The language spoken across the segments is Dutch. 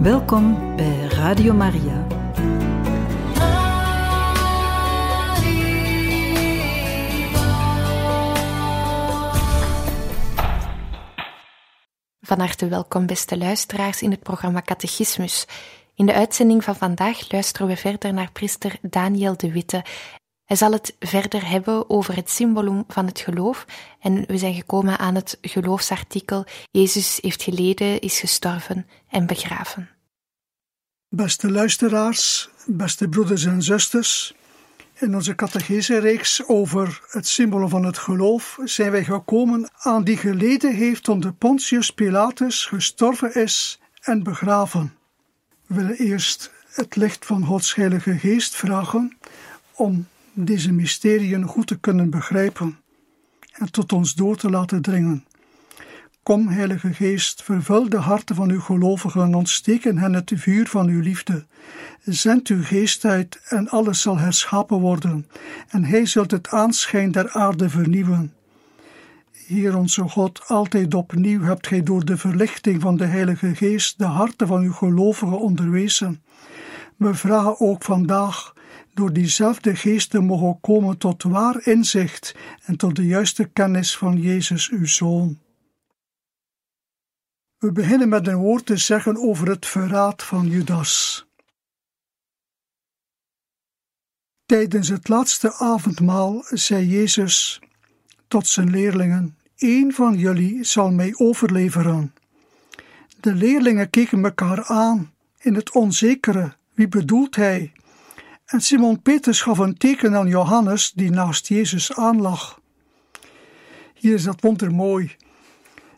Welkom bij Radio Maria. Van harte welkom, beste luisteraars, in het programma Catechismus. In de uitzending van vandaag luisteren we verder naar priester Daniel de Witte. Hij zal het verder hebben over het symbolum van het geloof en we zijn gekomen aan het geloofsartikel Jezus heeft geleden, is gestorven en begraven. Beste luisteraars, beste broeders en zusters, in onze catechese-reeks over het symbool van het geloof zijn wij gekomen aan die geleden heeft onder Pontius Pilatus, gestorven is en begraven. We willen eerst het licht van Gods Heilige Geest vragen om deze mysteriën goed te kunnen begrijpen en tot ons door te laten dringen. Kom, Heilige Geest, vervul de harten van uw gelovigen en ontsteek in hen het vuur van uw liefde. Zend uw geest uit en alles zal herschapen worden, en hij zult het aanschijn der aarde vernieuwen. Heer onze God, altijd opnieuw hebt gij door de verlichting van de Heilige Geest de harten van uw gelovigen onderwezen. We vragen ook vandaag door diezelfde geest te mogen komen tot waar inzicht en tot de juiste kennis van Jezus, uw Zoon. We beginnen met een woord te zeggen over het verraad van Judas. Tijdens het laatste avondmaal zei Jezus tot zijn leerlingen: Eén van jullie zal mij overleveren. De leerlingen keken elkaar aan in het onzekere. Wie bedoelt hij? En Simon Petrus gaf een teken aan Johannes, die naast Jezus aanlag. Hier is dat wondermooi.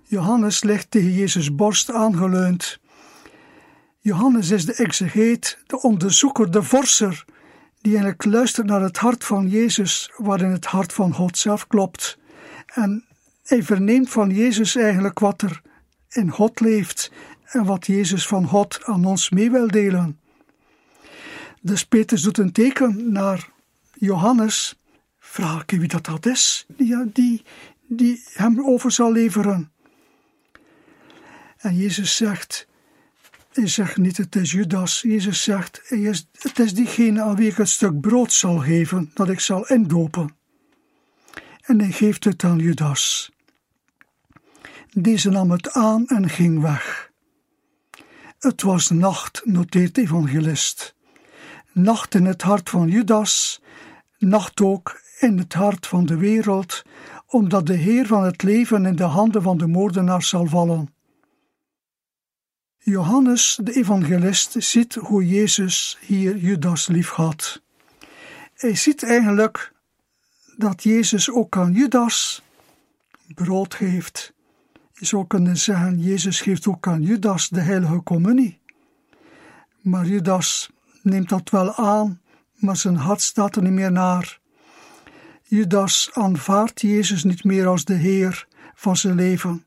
Johannes ligt tegen Jezus' borst aangeleund. Johannes is de exegeet, de onderzoeker, de vorser, die eigenlijk luistert naar het hart van Jezus, waarin het hart van God zelf klopt. En hij verneemt van Jezus eigenlijk wat er in God leeft en wat Jezus van God aan ons mee wil delen. Dus Petrus doet een teken naar Johannes. Vraag ik wie dat, dat is, die, die, die hem over zal leveren. En Jezus zegt, hij zegt niet het is Judas, Jezus zegt het is diegene aan wie ik het stuk brood zal geven, dat ik zal indopen. En hij geeft het aan Judas. Deze nam het aan en ging weg. Het was nacht, noteert de evangelist. Nacht in het hart van Judas, nacht ook in het hart van de wereld, omdat de Heer van het leven in de handen van de moordenaar zal vallen. Johannes, de evangelist, ziet hoe Jezus hier Judas lief had. Hij ziet eigenlijk dat Jezus ook aan Judas brood geeft. Je zou kunnen zeggen, Jezus geeft ook aan Judas de heilige communie. Maar Judas neemt dat wel aan, maar zijn hart staat er niet meer naar. Judas aanvaardt Jezus niet meer als de Heer van zijn leven.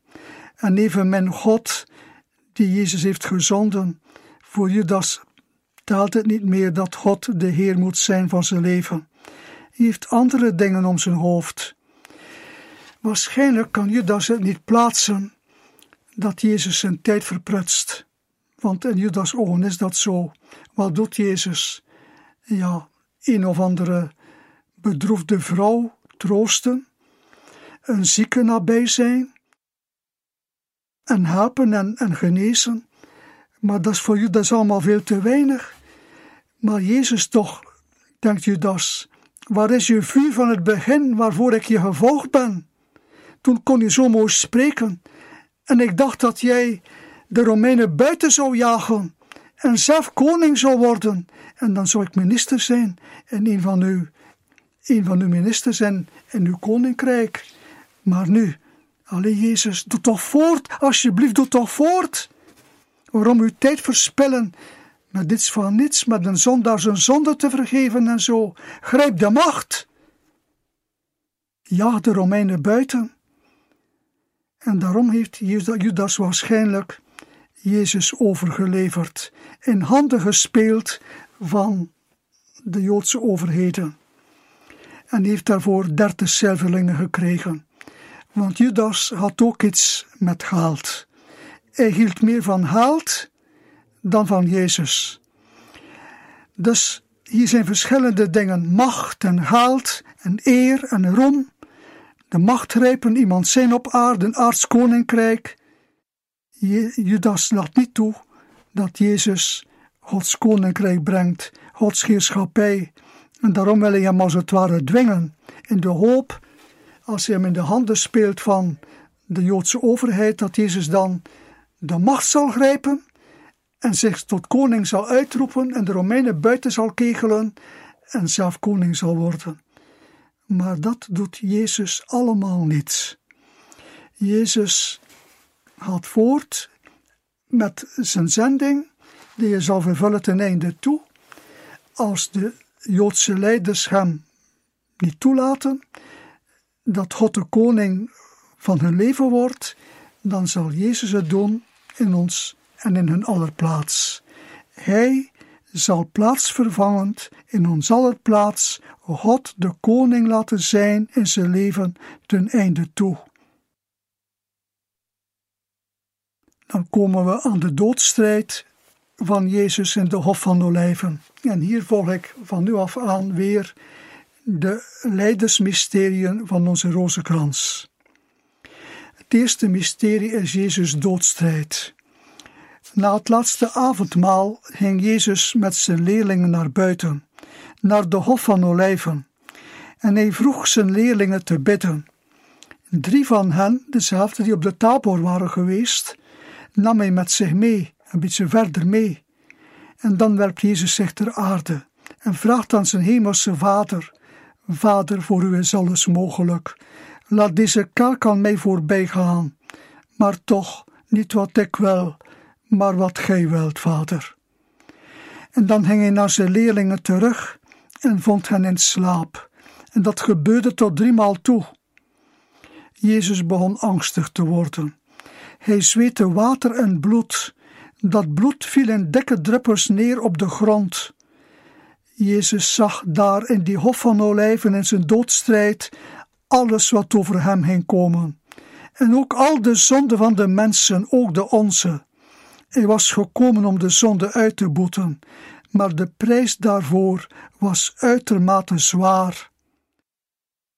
En evenmin God die Jezus heeft gezonden, voor Judas telt het niet meer dat God de Heer moet zijn van zijn leven. Hij heeft andere dingen om zijn hoofd. Waarschijnlijk kan Judas het niet plaatsen dat Jezus zijn tijd verprutst. Want in Judas' ogen is dat zo. Wat doet Jezus? Ja, een of andere bedroefde vrouw troosten, een zieke nabij zijn, en helpen en, en genezen. Maar dat is voor Judas allemaal veel te weinig. Maar Jezus toch, denkt Judas, waar is je vuur van het begin waarvoor ik je gevolgd ben? Toen kon je zo mooi spreken. En ik dacht dat jij de Romeinen buiten zou jagen en zelf koning zou worden. En dan zou ik minister zijn en een van uw, een van uw ministers en uw koninkrijk. Maar nu, Allee, Jezus, doe toch voort, alsjeblieft, doe toch voort. Waarom uw tijd verspillen met dit van niets, met een zondaar zijn zonde te vergeven en zo? Grijp de macht. Jaag de Romeinen buiten. En daarom heeft Judas waarschijnlijk Jezus overgeleverd, in handen gespeeld van de Joodse overheden. En heeft daarvoor dertig zilverlingen gekregen. Want Judas had ook iets met geld. Hij hield meer van geld dan van Jezus. Dus hier zijn verschillende dingen: macht en geld en eer en roem. De macht grijpen iemand zijn op aarde, een aardskoninkrijk. Judas laat niet toe dat Jezus Gods koninkrijk brengt, Gods heerschappij. En daarom wil hij hem als het ware dwingen, in de hoop, als hij hem in de handen speelt van de Joodse overheid, dat Jezus dan de macht zal grijpen en zich tot koning zal uitroepen en de Romeinen buiten zal kegelen en zelf koning zal worden. Maar dat doet Jezus allemaal niet. Jezus gaat voort met zijn zending, die hij zal vervullen ten einde toe, als de Joodse leiders hem niet toelaten, dat God de koning van hun leven wordt, dan zal Jezus het doen in ons en in hun aller plaats. Hij zal plaatsvervangend in ons aller plaats God de koning laten zijn in zijn leven ten einde toe. Dan komen we aan de doodstrijd van Jezus in de Hof van Olijven. En hier volg ik van nu af aan weer de leidersmysteriën van onze rozenkrans. Het eerste mysterie is Jezus' doodstrijd. Na het laatste avondmaal ging Jezus met zijn leerlingen naar buiten, naar de Hof van Olijven, en hij vroeg zijn leerlingen te bidden. Drie van hen, dezelfde die op de tabor waren geweest, nam hij met zich mee, een beetje verder mee. En dan werpt Jezus zich ter aarde en vraagt aan zijn hemelse Vader: Vader, voor u is alles mogelijk. Laat deze kaak aan mij voorbij gaan, maar toch niet wat ik wil, maar wat gij wilt, Vader. En dan ging hij naar zijn leerlingen terug en vond hen in slaap. En dat gebeurde tot driemaal toe. Jezus begon angstig te worden. Hij zweette water en bloed. Dat bloed viel in dikke druppels neer op de grond. Jezus zag daar in die hof van olijven in zijn doodstrijd alles wat over hem heen komen. En ook al de zonden van de mensen, ook de onze. Hij was gekomen om de zonde uit te boeten, maar de prijs daarvoor was uitermate zwaar.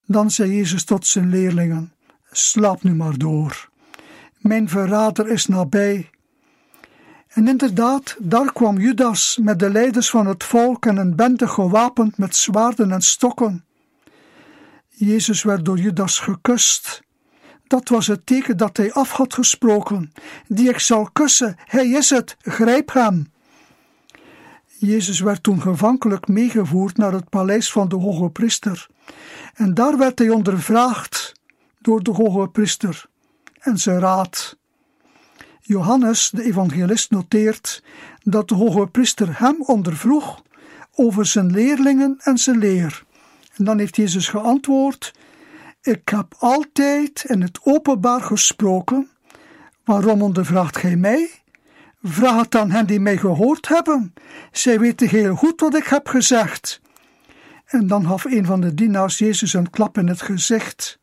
Dan zei Jezus tot zijn leerlingen: Slaap nu maar door. Mijn verrader is nabij. En inderdaad, daar kwam Judas met de leiders van het volk en een bende gewapend met zwaarden en stokken. Jezus werd door Judas gekust. Dat was het teken dat hij af had gesproken. Die ik zal kussen, hij is het, grijp hem. Jezus werd toen gevankelijk meegevoerd naar het paleis van de hoge priester. En daar werd hij ondervraagd door de hoge priester en zijn raad. Johannes, de evangelist, noteert dat de hoge priester hem ondervroeg over zijn leerlingen en zijn leer. En dan heeft Jezus geantwoord: Ik heb altijd in het openbaar gesproken. Waarom ondervraagt gij mij? Vraag het aan hen die mij gehoord hebben. Zij weten heel goed wat ik heb gezegd. En dan gaf een van de dienaars Jezus een klap in het gezicht.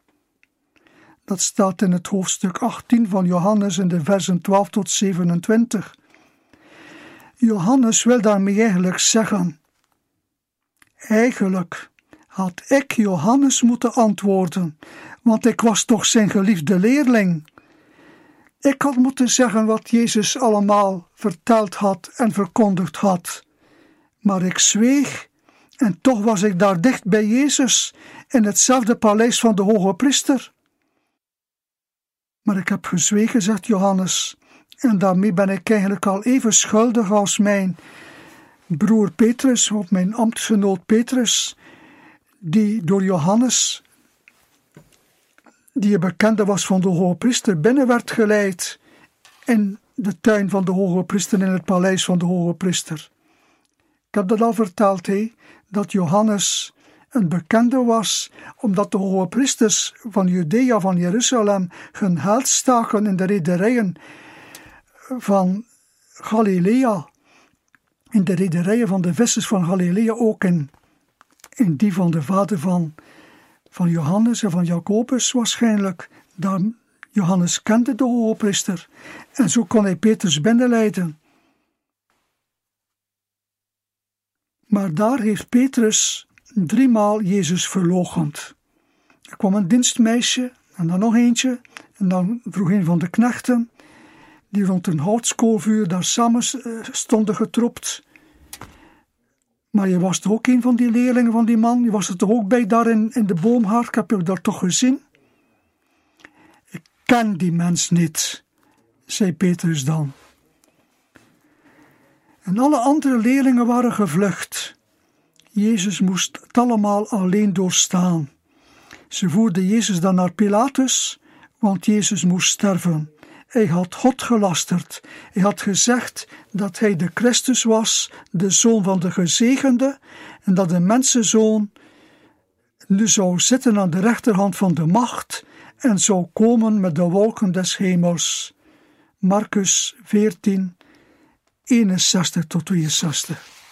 Dat staat in het hoofdstuk 18 van Johannes in de versen 12 tot 27. Johannes wil daarmee eigenlijk zeggen: Eigenlijk had ik Johannes moeten antwoorden, want ik was toch zijn geliefde leerling. Ik had moeten zeggen wat Jezus allemaal verteld had en verkondigd had. Maar ik zweeg, en toch was ik daar dicht bij Jezus, in hetzelfde paleis van de hoge priester. Maar ik heb gezwegen, zegt Johannes, en daarmee ben ik eigenlijk al even schuldig als mijn broer Petrus, of mijn ambtgenoot Petrus, die door Johannes, die een bekende was van de hoge priester, binnen werd geleid in de tuin van de hoge priester, in het paleis van de hoge priester. Ik heb dat al verteld, he, dat Johannes een bekende was, omdat de hoge priesters van Judea, van Jeruzalem, hun held staken in de rederijen van Galilea, in de rederijen van de vissers van Galilea, ook in, in die van de vader van, van Johannes en van Jacobus waarschijnlijk. Dan Johannes kende de hoge priester en zo kon hij Petrus binnenleiden. Maar daar heeft Petrus driemaal Jezus verloochend. Er kwam een dienstmeisje en dan nog eentje. En dan vroeg een van de knechten, die rond een houtskoolvuur daar samen eh, stonden getropt. Maar je was toch ook een van die leerlingen van die man? Je was er toch ook bij daar in, in de boomhaard? Ik heb je daar toch gezien? Ik ken die mens niet, zei Petrus dan. En alle andere leerlingen waren gevlucht. Jezus moest het allemaal alleen doorstaan. Ze voerden Jezus dan naar Pilatus, want Jezus moest sterven. Hij had God gelasterd. Hij had gezegd dat hij de Christus was, de zoon van de gezegende, en dat de mensenzoon nu zou zitten aan de rechterhand van de macht en zou komen met de wolken des hemels. Marcus 14, 61 tot 62.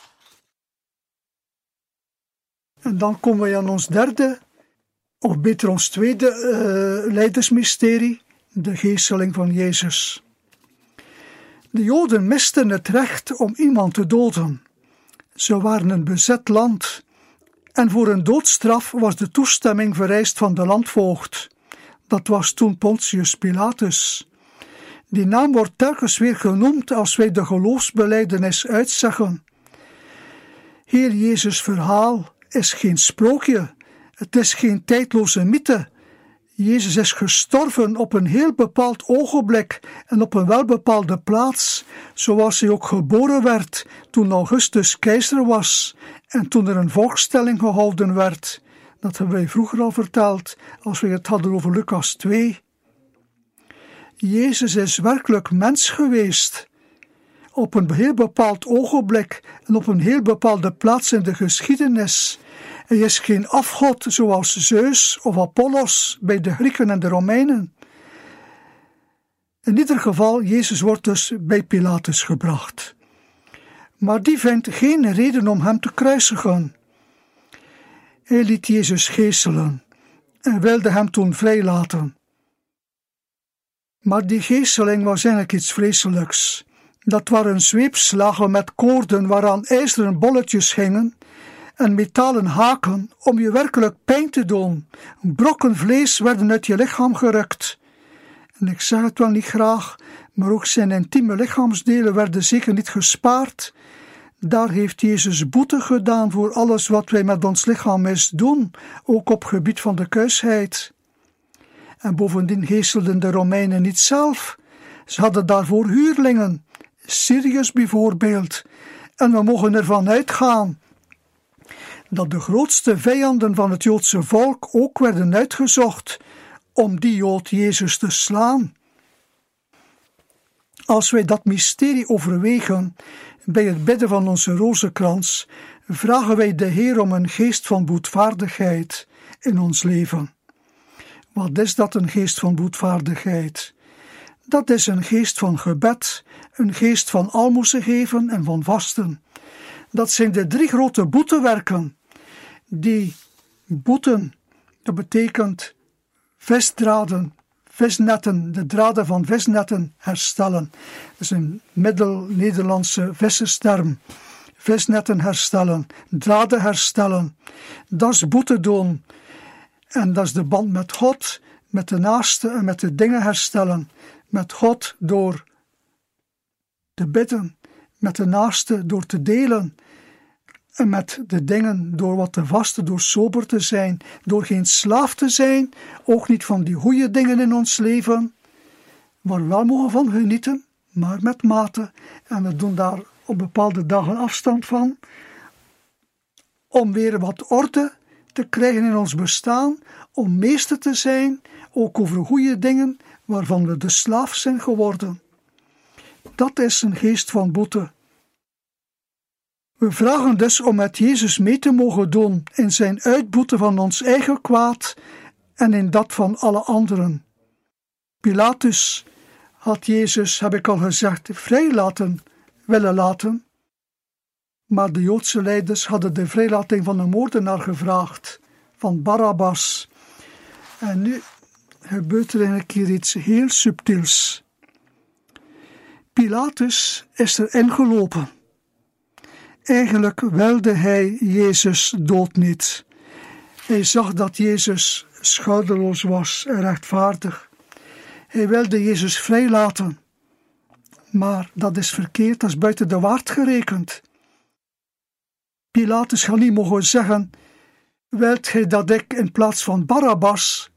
En dan komen we aan ons derde, of beter ons tweede uh, leidersmysterie, de geesteling van Jezus. De Joden misten het recht om iemand te doden. Ze waren een bezet land en voor een doodstraf was de toestemming vereist van de landvoogd. Dat was toen Pontius Pilatus. Die naam wordt telkens weer genoemd als wij de geloofsbeleidenis uitzeggen. Heer Jezus' verhaal is geen sprookje, het is geen tijdloze mythe. Jezus is gestorven op een heel bepaald ogenblik en op een welbepaalde plaats, zoals hij ook geboren werd toen Augustus keizer was en toen er een volkstelling gehouden werd. Dat hebben wij vroeger al verteld als we het hadden over Lucas 2. Jezus is werkelijk mens geweest. Op een heel bepaald ogenblik en op een heel bepaalde plaats in de geschiedenis. Hij is geen afgod zoals Zeus of Apollos bij de Grieken en de Romeinen. In ieder geval, Jezus wordt dus bij Pilatus gebracht. Maar die vindt geen reden om hem te kruisigen. Hij liet Jezus geeselen en wilde hem toen vrijlaten. Maar die geesteling was eigenlijk iets vreselijks. Dat waren zweepslagen met koorden waaraan ijzeren bolletjes hingen en metalen haken om je werkelijk pijn te doen. Brokken vlees werden uit je lichaam gerukt. En ik zeg het wel niet graag, maar ook zijn intieme lichaamsdelen werden zeker niet gespaard. Daar heeft Jezus boete gedaan voor alles wat wij met ons lichaam misdoen, ook op gebied van de kuisheid. En bovendien geestelden de Romeinen niet zelf. Ze hadden daarvoor huurlingen, Sirius bijvoorbeeld. En we mogen ervan uitgaan dat de grootste vijanden van het Joodse volk ook werden uitgezocht om die Jood Jezus te slaan. Als wij dat mysterie overwegen bij het bidden van onze rozenkrans, vragen wij de Heer om een geest van boetvaardigheid in ons leven. Wat is dat, een geest van boetvaardigheid? Dat is een geest van gebed, een geest van almoezen geven en van vasten. Dat zijn de drie grote boetewerken die boeten, dat betekent visdraden, visnetten, de draden van visnetten herstellen. Dat is een middel-Nederlandse vissensterm. Visnetten herstellen, draden herstellen, dat is boete doen. En dat is de band met God, met de naaste en met de dingen herstellen. Met God door te bidden, met de naaste door te delen, en met de dingen door wat te vasten, door sober te zijn, door geen slaaf te zijn, ook niet van die goede dingen in ons leven, waar we wel mogen van genieten, maar met mate. En we doen daar op bepaalde dagen afstand van, om weer wat orde te krijgen in ons bestaan, om meester te zijn, ook over goede dingen waarvan we de slaaf zijn geworden. Dat is een geest van boete. We vragen dus om met Jezus mee te mogen doen in zijn uitboeten van ons eigen kwaad en in dat van alle anderen. Pilatus had Jezus, heb ik al gezegd, vrij laten willen laten, maar de Joodse leiders hadden de vrijlating van een moordenaar gevraagd, van Barabbas. En nu gebeurt er een keer iets heel subtiels. Pilatus is er ingelopen Eigenlijk wilde hij Jezus dood niet. Hij zag dat Jezus schouderloos was en rechtvaardig. Hij wilde Jezus vrijlaten. Maar dat is verkeerd, dat is buiten de waard gerekend. Pilatus had niet mogen zeggen: Wilt gij dat ik in plaats van Barabbas,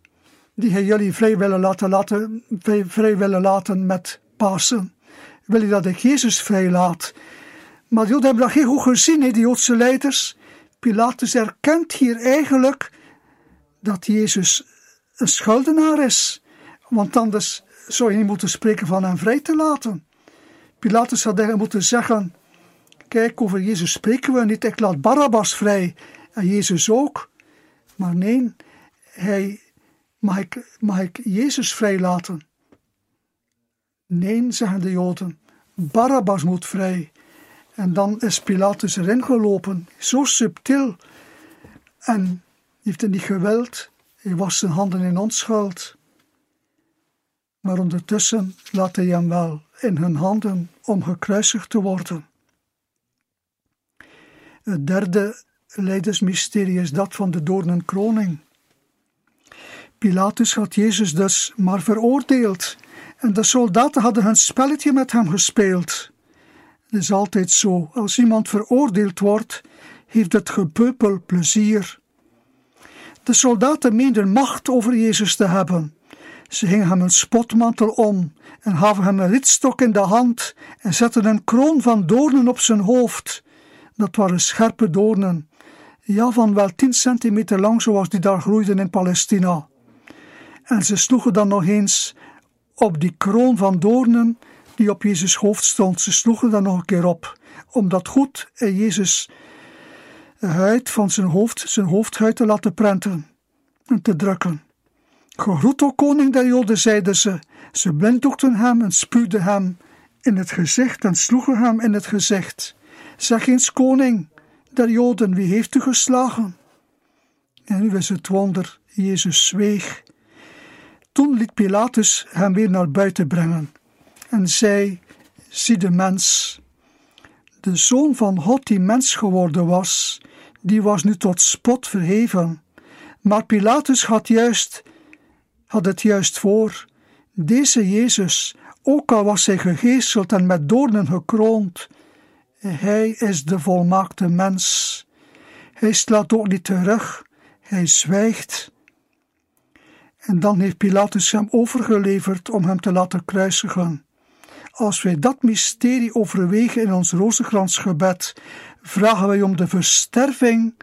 die hij jullie vrij willen laten, laten, vrij willen laten met Pasen, wil je dat ik Jezus vrijlaat? Maar de Joden hebben dat heel goed gezien, he, die Joodse leiders. Pilatus erkent hier eigenlijk dat Jezus een schuldenaar is. Want anders zou je niet moeten spreken van hem vrij te laten. Pilatus had eigenlijk moeten zeggen: Kijk, over Jezus spreken we niet. Ik laat Barabbas vrij en Jezus ook. Maar nee, hij, mag, mag ik Jezus vrijlaten? Nee, zeggen de Joden. Barabbas moet vrij. En dan is Pilatus erin gelopen, zo subtiel. En heeft het niet gewild. Hij was zijn handen in onschuld. Maar ondertussen laat hij hem wel in hun handen om gekruisigd te worden. Het derde leidersmysterie is dat van de doornenkroning. Pilatus had Jezus dus maar veroordeeld en de soldaten hadden hun spelletje met hem gespeeld. Het is altijd zo, als iemand veroordeeld wordt, heeft het gepeupel plezier. De soldaten meenden macht over Jezus te hebben. Ze hingen hem een spotmantel om en gaven hem een ritstok in de hand en zetten een kroon van doornen op zijn hoofd. Dat waren scherpe doornen, ja van wel tien centimeter lang zoals die daar groeiden in Palestina. En ze sloegen dan nog eens op die kroon van doornen die op Jezus hoofd stond. Ze sloegen dan nog een keer op, om dat goed Jezus huid van zijn hoofd, zijn hoofdhuid te laten prenten en te drukken. Gegroet, o koning der Joden, zeiden ze. Ze blinddoekten hem en spuwden hem in het gezicht en sloegen hem in het gezicht. Zeg eens, koning der Joden, wie heeft u geslagen? En nu is het wonder, Jezus zweeg. Toen liet Pilatus hem weer naar buiten brengen en zei: Zie de mens. De zoon van God die mens geworden was, die was nu tot spot verheven. Maar Pilatus had, juist, had het juist voor. Deze Jezus, ook al was hij gegeeseld en met doornen gekroond, hij is de volmaakte mens. Hij slaat ook niet terug, hij zwijgt. En dan heeft Pilatus hem overgeleverd om hem te laten kruisigen. Als wij dat mysterie overwegen in ons rozenkransgebed, vragen wij om de versterving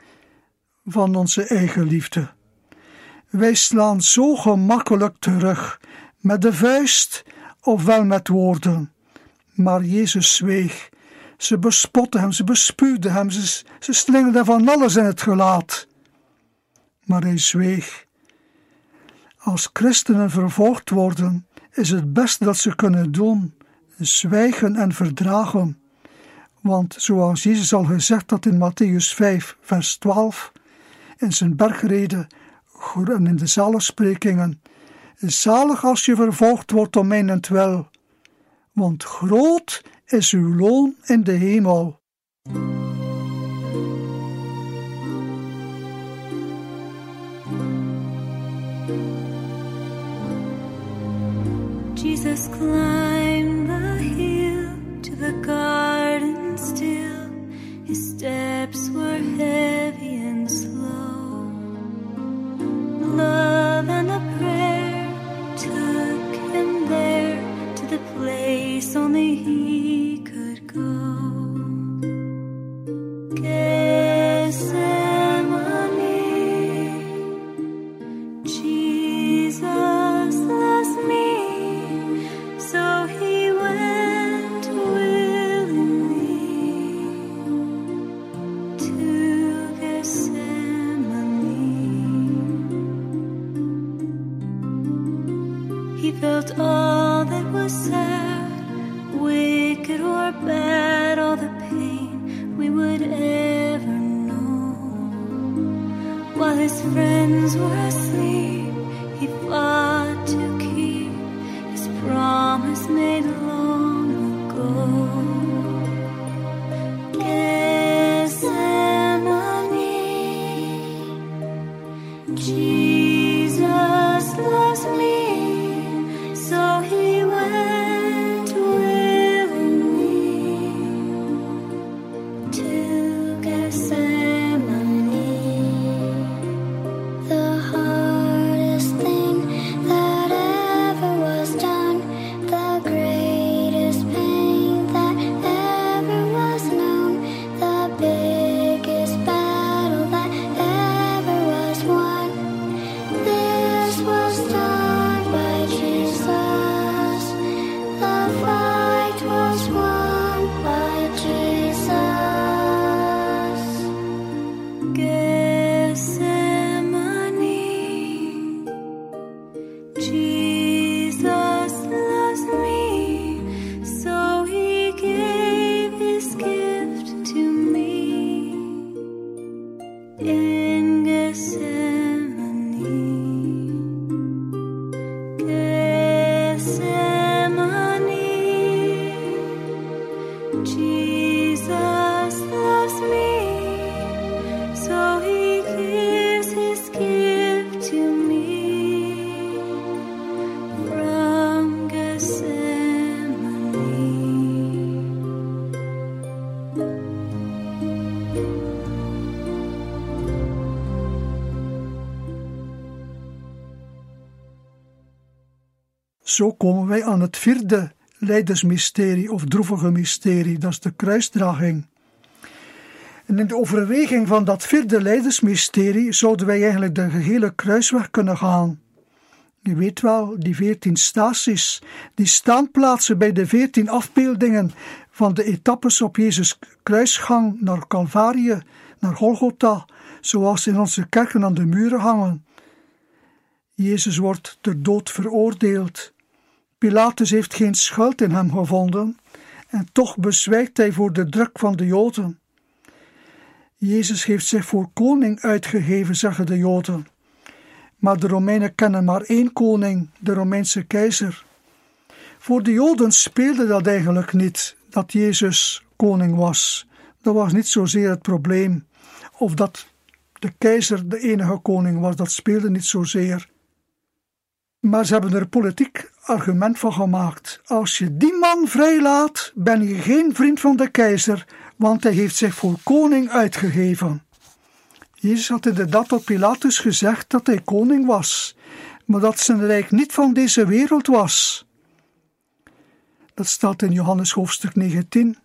van onze eigen liefde. Wij slaan zo gemakkelijk terug, met de vuist ofwel met woorden. Maar Jezus zweeg. Ze bespotten hem, ze bespuwden hem, ze, ze van alles in het gelaat. Maar hij zweeg. Als christenen vervolgd worden, is het beste dat ze kunnen doen zwijgen en verdragen. Want zoals Jezus al gezegd had in Matthäus 5, vers 12, in zijn bergreden en in de zaligsprekingen, zalig als je vervolgd wordt om mijnentwil, want groot is uw loon in de hemel. Jesus climbed the hill to the garden still. His steps were heavy and slow. Love and a prayer took him there to the place only he Zo komen wij aan het vierde leidersmysterie of droevige mysterie, dat is de kruisdraging. En in de overweging van dat vierde leidersmysterie zouden wij eigenlijk de gehele kruisweg kunnen gaan. Je weet wel, die veertien staties, die staanplaatsen bij de veertien afbeeldingen van de etappes op Jezus' kruisgang naar Calvarië, naar Golgotha, zoals in onze kerken aan de muren hangen. Jezus wordt ter dood veroordeeld. Pilatus heeft geen schuld in hem gevonden en toch bezwijkt hij voor de druk van de Joden. Jezus heeft zich voor koning uitgegeven, zeggen de Joden. Maar de Romeinen kennen maar één koning, de Romeinse keizer. Voor de Joden speelde dat eigenlijk niet, dat Jezus koning was. Dat was niet zozeer het probleem. Of dat de keizer de enige koning was, dat speelde niet zozeer. Maar ze hebben er politiek argument van gemaakt. Als je die man vrijlaat, ben je geen vriend van de keizer, want hij heeft zich voor koning uitgegeven. Jezus had inderdaad tot Pilatus gezegd dat hij koning was, maar dat zijn rijk niet van deze wereld was. Dat staat in Johannes hoofdstuk 19.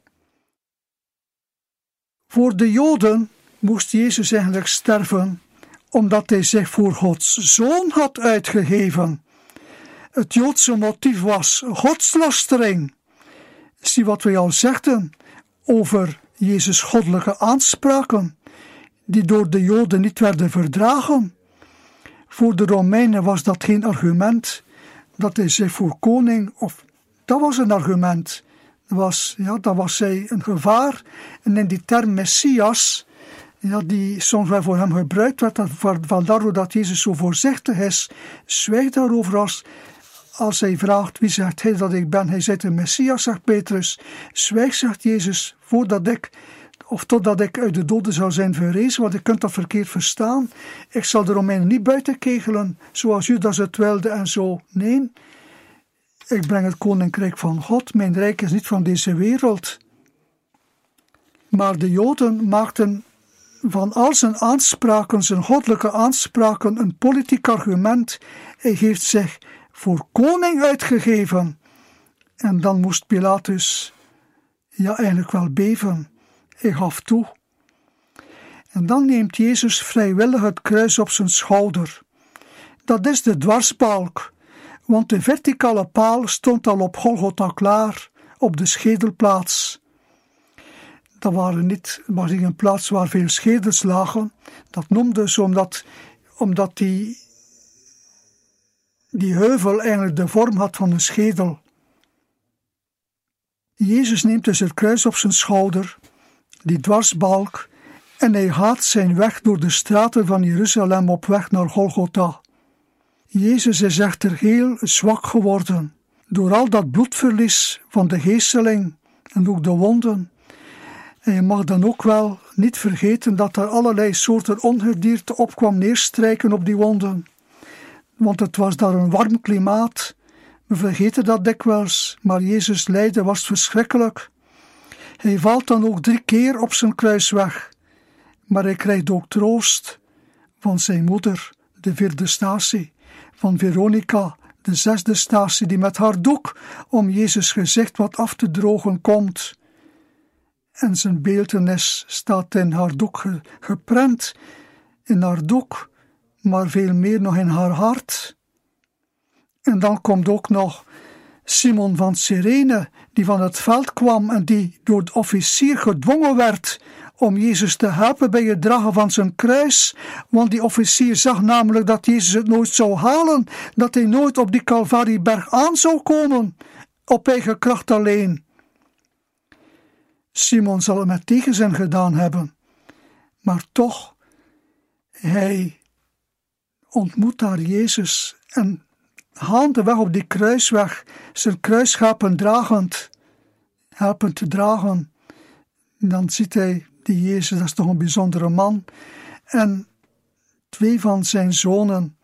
Voor de Joden moest Jezus eigenlijk sterven, omdat hij zich voor Gods zoon had uitgegeven. Het Joodse motief was godslastering. Zie wat we al zegden over Jezus' goddelijke aanspraken, die door de Joden niet werden verdragen. Voor de Romeinen was dat geen argument, dat hij zich voor koning, of dat was een argument. Dat was, ja, dat was zij een gevaar. En in die term Messias, ja, die soms wel voor hem gebruikt werd, vandaar dat Jezus zo voorzichtig is, zwijgt daarover als als hij vraagt wie zegt hij dat ik ben, hij zegt de Messias, zegt Petrus. Zwijg, zegt Jezus, voordat ik, of totdat ik uit de doden zou zijn verrezen, want je kunt dat verkeerd verstaan. Ik zal de Romeinen niet buiten kegelen, zoals Judas het wilde en zo. Nee, ik breng het koninkrijk van God, mijn rijk is niet van deze wereld. Maar de Joden maakten van al zijn aanspraken, zijn goddelijke aanspraken, een politiek argument. Hij geeft zich voor koning uitgegeven. En dan moest Pilatus ja eigenlijk wel beven. Hij gaf toe. En dan neemt Jezus vrijwillig het kruis op zijn schouder. Dat is de dwarsbalk, want de verticale paal stond al op Golgotha klaar, op de schedelplaats. Dat waren niet, was niet een plaats waar veel schedels lagen. Dat noemde ze omdat, omdat die die heuvel eigenlijk de vorm had van een schedel. Jezus neemt dus het kruis op zijn schouder, die dwarsbalk, en hij gaat zijn weg door de straten van Jeruzalem op weg naar Golgotha. Jezus is echter heel zwak geworden door al dat bloedverlies van de geesteling en ook de wonden. En je mag dan ook wel niet vergeten dat er allerlei soorten ongedierte opkwam neerstrijken op die wonden want het was daar een warm klimaat. We vergeten dat dikwijls, maar Jezus lijden was verschrikkelijk. Hij valt dan ook drie keer op zijn kruisweg, maar hij krijgt ook troost van zijn moeder, de vierde statie, van Veronica, de zesde statie, die met haar doek om Jezus gezicht wat af te drogen komt. En zijn beeldenis staat in haar doek geprent, in haar doek maar veel meer nog in haar hart. En dan komt ook nog Simon van Cyrene, die van het veld kwam en die door de officier gedwongen werd om Jezus te helpen bij het dragen van zijn kruis, want die officier zag namelijk dat Jezus het nooit zou halen, dat hij nooit op die Calvarieberg aan zou komen, op eigen kracht alleen. Simon zal het met tegenzin gedaan hebben, maar toch, hij ontmoet daar Jezus en weg op die kruisweg zijn kruisschapen dragend, helpen te dragen. dan ziet hij die Jezus, dat is toch een bijzondere man. En twee van zijn zonen,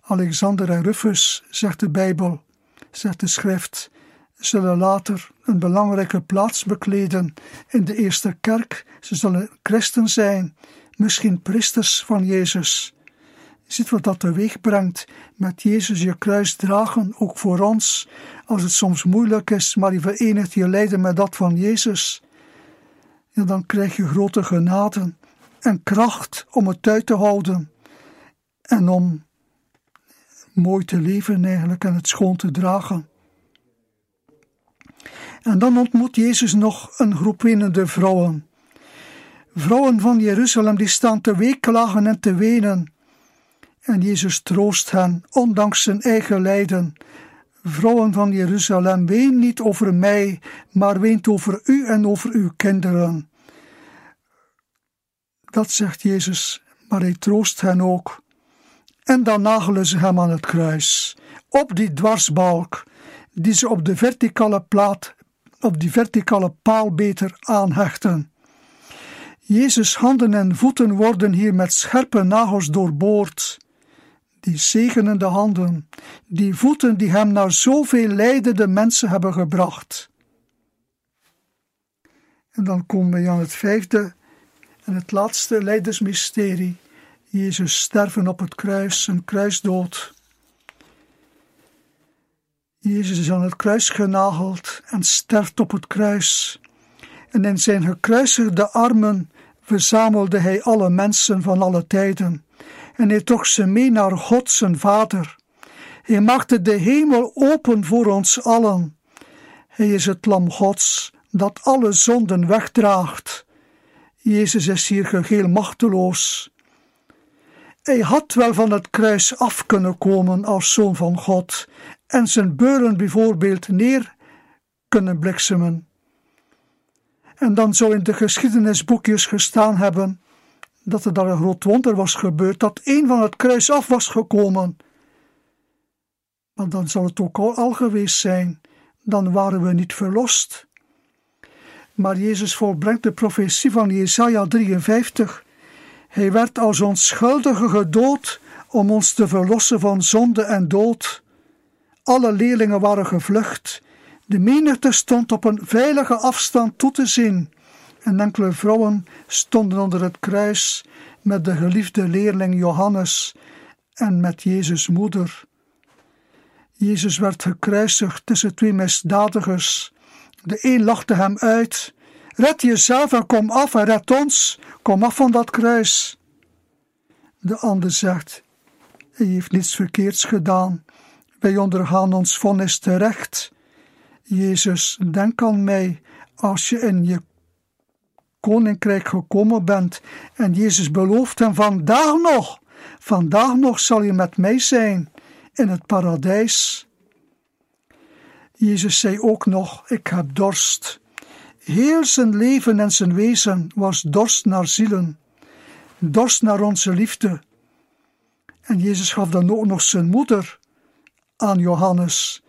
Alexander en Rufus, zegt de Bijbel, zegt de schrift, zullen later een belangrijke plaats bekleden in de eerste kerk. Ze zullen christen zijn, misschien priesters van Jezus. Ziet wat dat teweeg brengt met Jezus je kruis dragen, ook voor ons, als het soms moeilijk is, maar je verenigt je lijden met dat van Jezus. En dan krijg je grote genade en kracht om het uit te houden en om mooi te leven eigenlijk en het schoon te dragen. En dan ontmoet Jezus nog een groep winnende vrouwen. Vrouwen van Jeruzalem die staan te weeklagen en te wenen. En Jezus troost hen, ondanks zijn eigen lijden. Vrouwen van Jeruzalem, ween niet over mij, maar weent over u en over uw kinderen. Dat zegt Jezus, maar hij troost hen ook. En dan nagelen ze hem aan het kruis, op die dwarsbalk, die ze op de verticale plaat, op die verticale paal beter aanhechten. Jezus' handen en voeten worden hier met scherpe nagels doorboord. Die zegenende handen, die voeten die hem naar zoveel lijdende mensen hebben gebracht. En dan komen we aan het vijfde en het laatste leidersmysterie. Jezus sterven op het kruis, een kruisdood. Jezus is aan het kruis genageld en sterft op het kruis. En in zijn gekruisigde armen verzamelde hij alle mensen van alle tijden. En hij trok ze mee naar God zijn Vader. Hij maakte de hemel open voor ons allen. Hij is het lam Gods dat alle zonden wegdraagt. Jezus is hier geheel machteloos. Hij had wel van het kruis af kunnen komen als zoon van God en zijn beuren bijvoorbeeld neer kunnen bliksemen. En dan zou in de geschiedenisboekjes gestaan hebben dat er daar een groot wonder was gebeurd, dat een van het kruis af was gekomen. Maar dan zal het ook al, al geweest zijn, dan waren we niet verlost. Maar Jezus volbrengt de profetie van Jesaja 53. Hij werd als onschuldige gedood om ons te verlossen van zonde en dood. Alle leerlingen waren gevlucht. De menigte stond op een veilige afstand toe te zien. En enkele vrouwen stonden onder het kruis met de geliefde leerling Johannes en met Jezus' moeder. Jezus werd gekruisigd tussen twee misdadigers. De een lachte hem uit: Red jezelf en kom af en red ons, kom af van dat kruis. De ander zegt: Hij heeft niets verkeerds gedaan. Wij ondergaan ons vonnis terecht. Jezus, denk aan mij als je in je koninkrijk gekomen bent. En Jezus belooft hem vandaag nog, vandaag nog zal je met mij zijn in het paradijs. Jezus zei ook nog: Ik heb dorst. Heel zijn leven en zijn wezen was dorst naar zielen, dorst naar onze liefde. En Jezus gaf dan ook nog zijn moeder aan Johannes,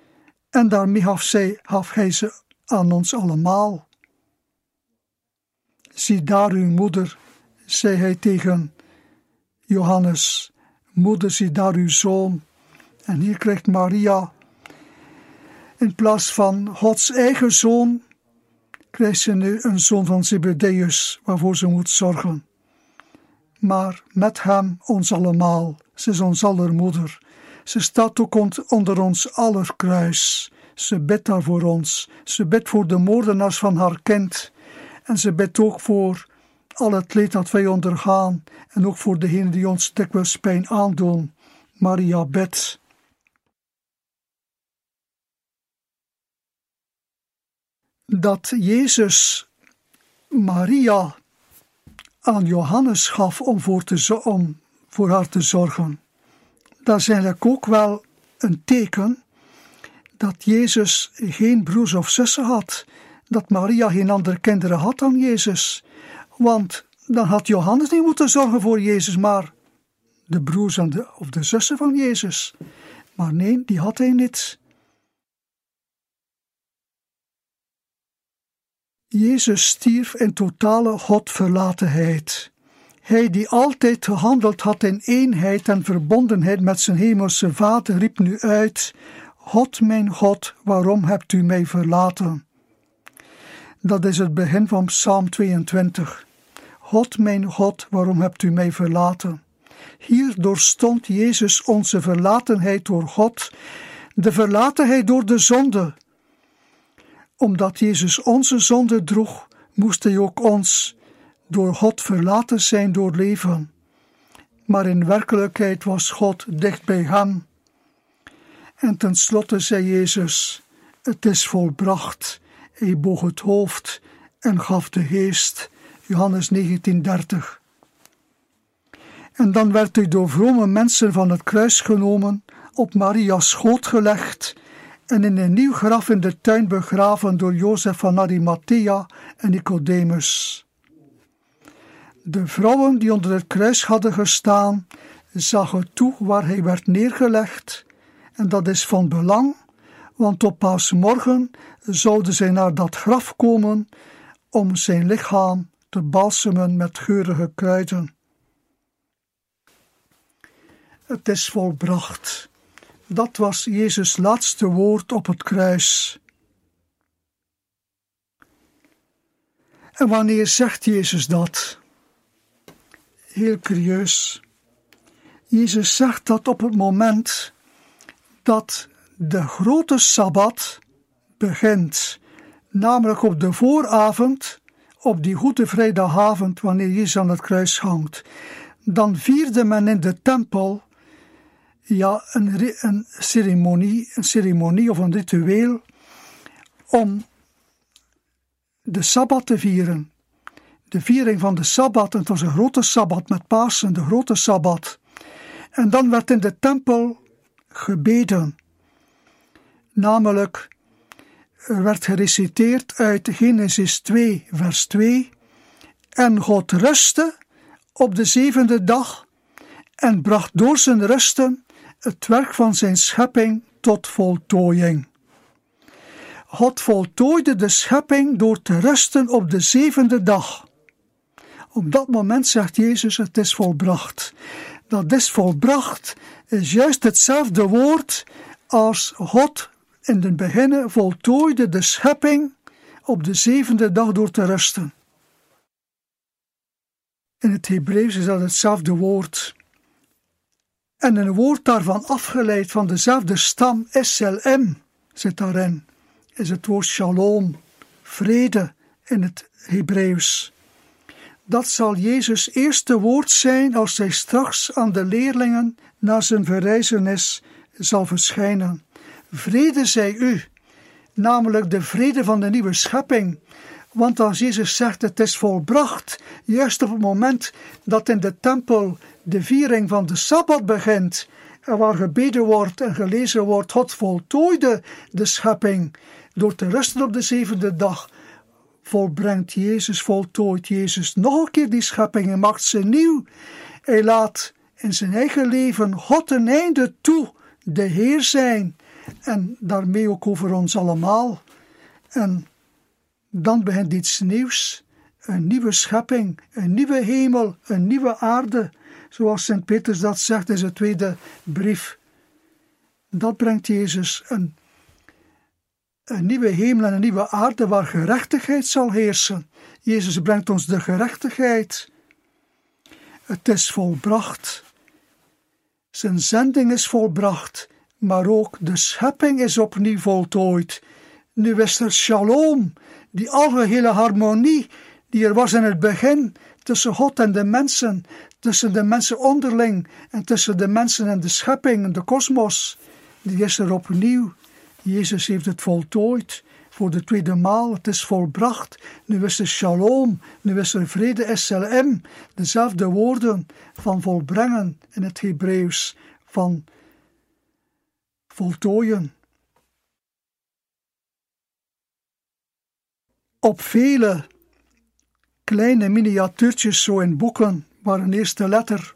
en daarmee gaf, zij, gaf hij ze aan ons allemaal. Zie daar uw moeder, zei hij tegen Johannes. Moeder, zie daar uw zoon. En hier krijgt Maria, in plaats van Gods eigen zoon, krijgt ze nu een zoon van Zebedeus, waarvoor ze moet zorgen. Maar met hem ons allemaal, ze is ons aller moeder. Ze staat ook onder ons aller kruis. Ze bidt daar voor ons. Ze bidt voor de moordenaars van haar kind. En ze bidt ook voor al het leed dat wij ondergaan. En ook voor degenen die ons dikwijls pijn aandoen. Maria bidt. Dat Jezus Maria aan Johannes gaf om voor, te, om voor haar te zorgen. Dat is eigenlijk ook wel een teken dat Jezus geen broers of zussen had, dat Maria geen andere kinderen had dan Jezus. Want dan had Johannes niet moeten zorgen voor Jezus, maar de broers en de, of de zussen van Jezus. Maar nee, die had hij niet. Jezus stierf in totale Godverlatenheid. Hij die altijd gehandeld had in eenheid en verbondenheid met zijn hemelse Vader, riep nu uit: God, mijn God, waarom hebt u mij verlaten? Dat is het begin van Psalm 22. God, mijn God, waarom hebt u mij verlaten? Hier doorstond Jezus onze verlatenheid door God, de verlatenheid door de zonde. Omdat Jezus onze zonde droeg, moest hij ook ons door God verlaten zijn door leven. Maar in werkelijkheid was God dicht bij hem. En tenslotte zei Jezus: Het is volbracht. Hij boog het hoofd en gaf de geest. Johannes 19:30. En dan werd hij door vrome mensen van het kruis genomen, op Maria's schoot gelegd en in een nieuw graf in de tuin begraven door Jozef van Arimathea en Nicodemus. De vrouwen die onder het kruis hadden gestaan, zagen toe waar hij werd neergelegd, en dat is van belang, want op paasmorgen zouden zij naar dat graf komen om zijn lichaam te balsemen met geurige kruiden. Het is volbracht. Dat was Jezus' laatste woord op het kruis. En wanneer zegt Jezus dat? Heel curieus. Jezus zegt dat op het moment dat de grote sabbat begint, namelijk op de vooravond, op die goede vrijdagavond, wanneer Jezus aan het kruis hangt, dan vierde men in de tempel ja, een, een, ceremonie, een ceremonie of een ritueel om de Sabbat te vieren. De viering van de Sabbat, het was een grote Sabbat met Pasen, de grote Sabbat. En dan werd in de tempel gebeden. Namelijk, er werd gereciteerd uit Genesis 2, vers 2. En God rustte op de zevende dag en bracht door zijn rusten het werk van zijn schepping tot voltooiing. God voltooide de schepping door te rusten op de zevende dag. Op dat moment zegt Jezus: Het is volbracht. Dat is volbracht is juist hetzelfde woord als God in het begin voltooide de schepping op de zevende dag door te rusten. In het Hebreeuws is dat hetzelfde woord. En een woord daarvan afgeleid van dezelfde stam, SLM, zit daarin, is het woord shalom, vrede in het Hebreeuws. Dat zal Jezus' eerste woord zijn als hij straks aan de leerlingen na zijn verrijzenis zal verschijnen. Vrede zij u, namelijk de vrede van de nieuwe schepping. Want als Jezus zegt het is volbracht, juist op het moment dat in de tempel de viering van de Sabbat begint, en waar gebeden wordt en gelezen wordt, God voltooide de schepping door te rusten op de zevende dag, volbrengt Jezus, voltooid Jezus nog een keer die schepping en maakt ze nieuw. Hij laat in zijn eigen leven God een einde toe, de Heer zijn en daarmee ook over ons allemaal. En dan begint iets nieuws, een nieuwe schepping, een nieuwe hemel, een nieuwe aarde, zoals Sint Petrus dat zegt in zijn tweede brief. Dat brengt Jezus een, een nieuwe hemel en een nieuwe aarde waar gerechtigheid zal heersen. Jezus brengt ons de gerechtigheid. Het is volbracht. Zijn zending is volbracht, maar ook de schepping is opnieuw voltooid. Nu is er shalom, die algehele harmonie die er was in het begin tussen God en de mensen, tussen de mensen onderling en tussen de mensen en de schepping en de kosmos, die is er opnieuw. Jezus heeft het voltooid voor de tweede maal. Het is volbracht. Nu is er shalom, nu is er vrede, SLM. Dezelfde woorden van volbrengen in het Hebreeuws, van voltooien. Op vele kleine miniatuurtjes zo in boeken, waar een eerste letter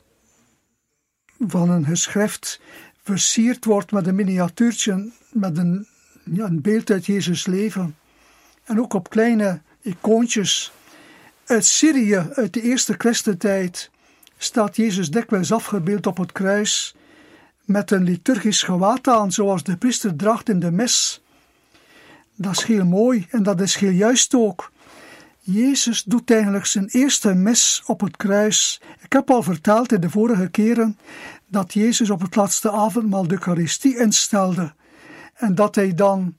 van een geschrift versierd wordt met een miniatuurtje, met een, ja, een beeld uit Jezus' leven. En ook op kleine icoontjes. Uit Syrië, uit de eerste christentijd, staat Jezus dikwijls afgebeeld op het kruis met een liturgisch gewaad aan, zoals de priester draagt in de mis. Dat is heel mooi en dat is heel juist ook. Jezus doet eigenlijk zijn eerste mis op het kruis. Ik heb al verteld in de vorige keren dat Jezus op het laatste avondmaal de Eucharistie instelde. En dat hij dan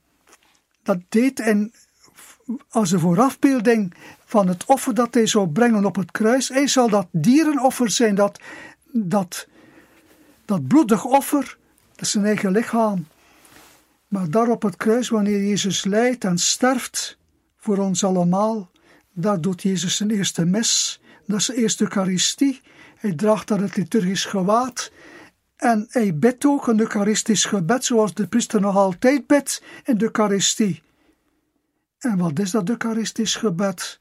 dat deed in, als een voorafbeelding van het offer dat hij zou brengen op het kruis. Hij zal dat dierenoffer zijn, dat, dat, dat bloedig offer, dat is zijn eigen lichaam. Maar daar op het kruis, wanneer Jezus lijdt en sterft voor ons allemaal, daar doet Jezus zijn eerste mis. Dat is de eerste Eucharistie. Hij draagt daar het liturgisch gewaad. En hij bidt ook een Eucharistisch gebed, zoals de priester nog altijd bidt in de Eucharistie. En wat is dat Eucharistisch gebed?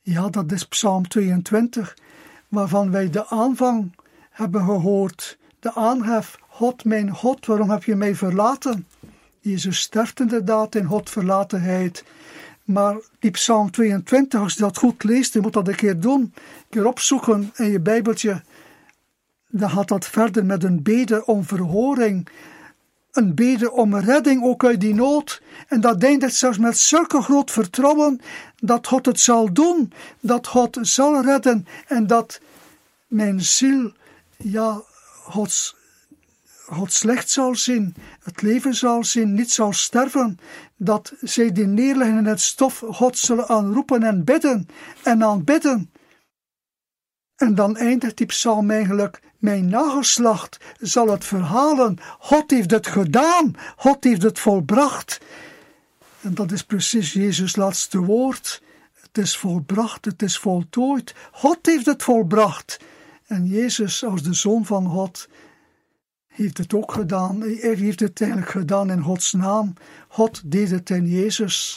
Ja, dat is Psalm 22, waarvan wij de aanvang hebben gehoord. De aanhef, God mijn God, waarom heb je mij verlaten? Jezus sterft inderdaad in God verlatenheid. Maar die Psalm 22, als je dat goed leest, je moet dat een keer doen, een keer opzoeken in je Bijbeltje, dan gaat dat verder met een bede om verhoring, een bede om redding ook uit die nood. En dat eindigt zelfs met zulke groot vertrouwen dat God het zal doen, dat God zal redden en dat mijn ziel, ja, God slecht zal zien, het leven zal zien, niet zal sterven, dat zij die neerleggen in het stof God zullen aanroepen en bidden en aanbidden. En dan eindigt die psalm eigenlijk, mijn nageslacht zal het verhalen, God heeft het gedaan, God heeft het volbracht. En dat is precies Jezus' laatste woord. Het is volbracht, het is voltooid. God heeft het volbracht. En Jezus als de Zoon van God heeft het ook gedaan. Hij heeft het eigenlijk gedaan in Gods naam. God deed het in Jezus.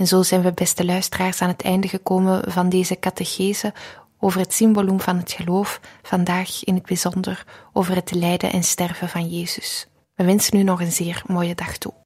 En zo zijn we, beste luisteraars, aan het einde gekomen van deze catechese over het symboloom van het geloof, vandaag in het bijzonder over het lijden en sterven van Jezus. We wensen u nog een zeer mooie dag toe.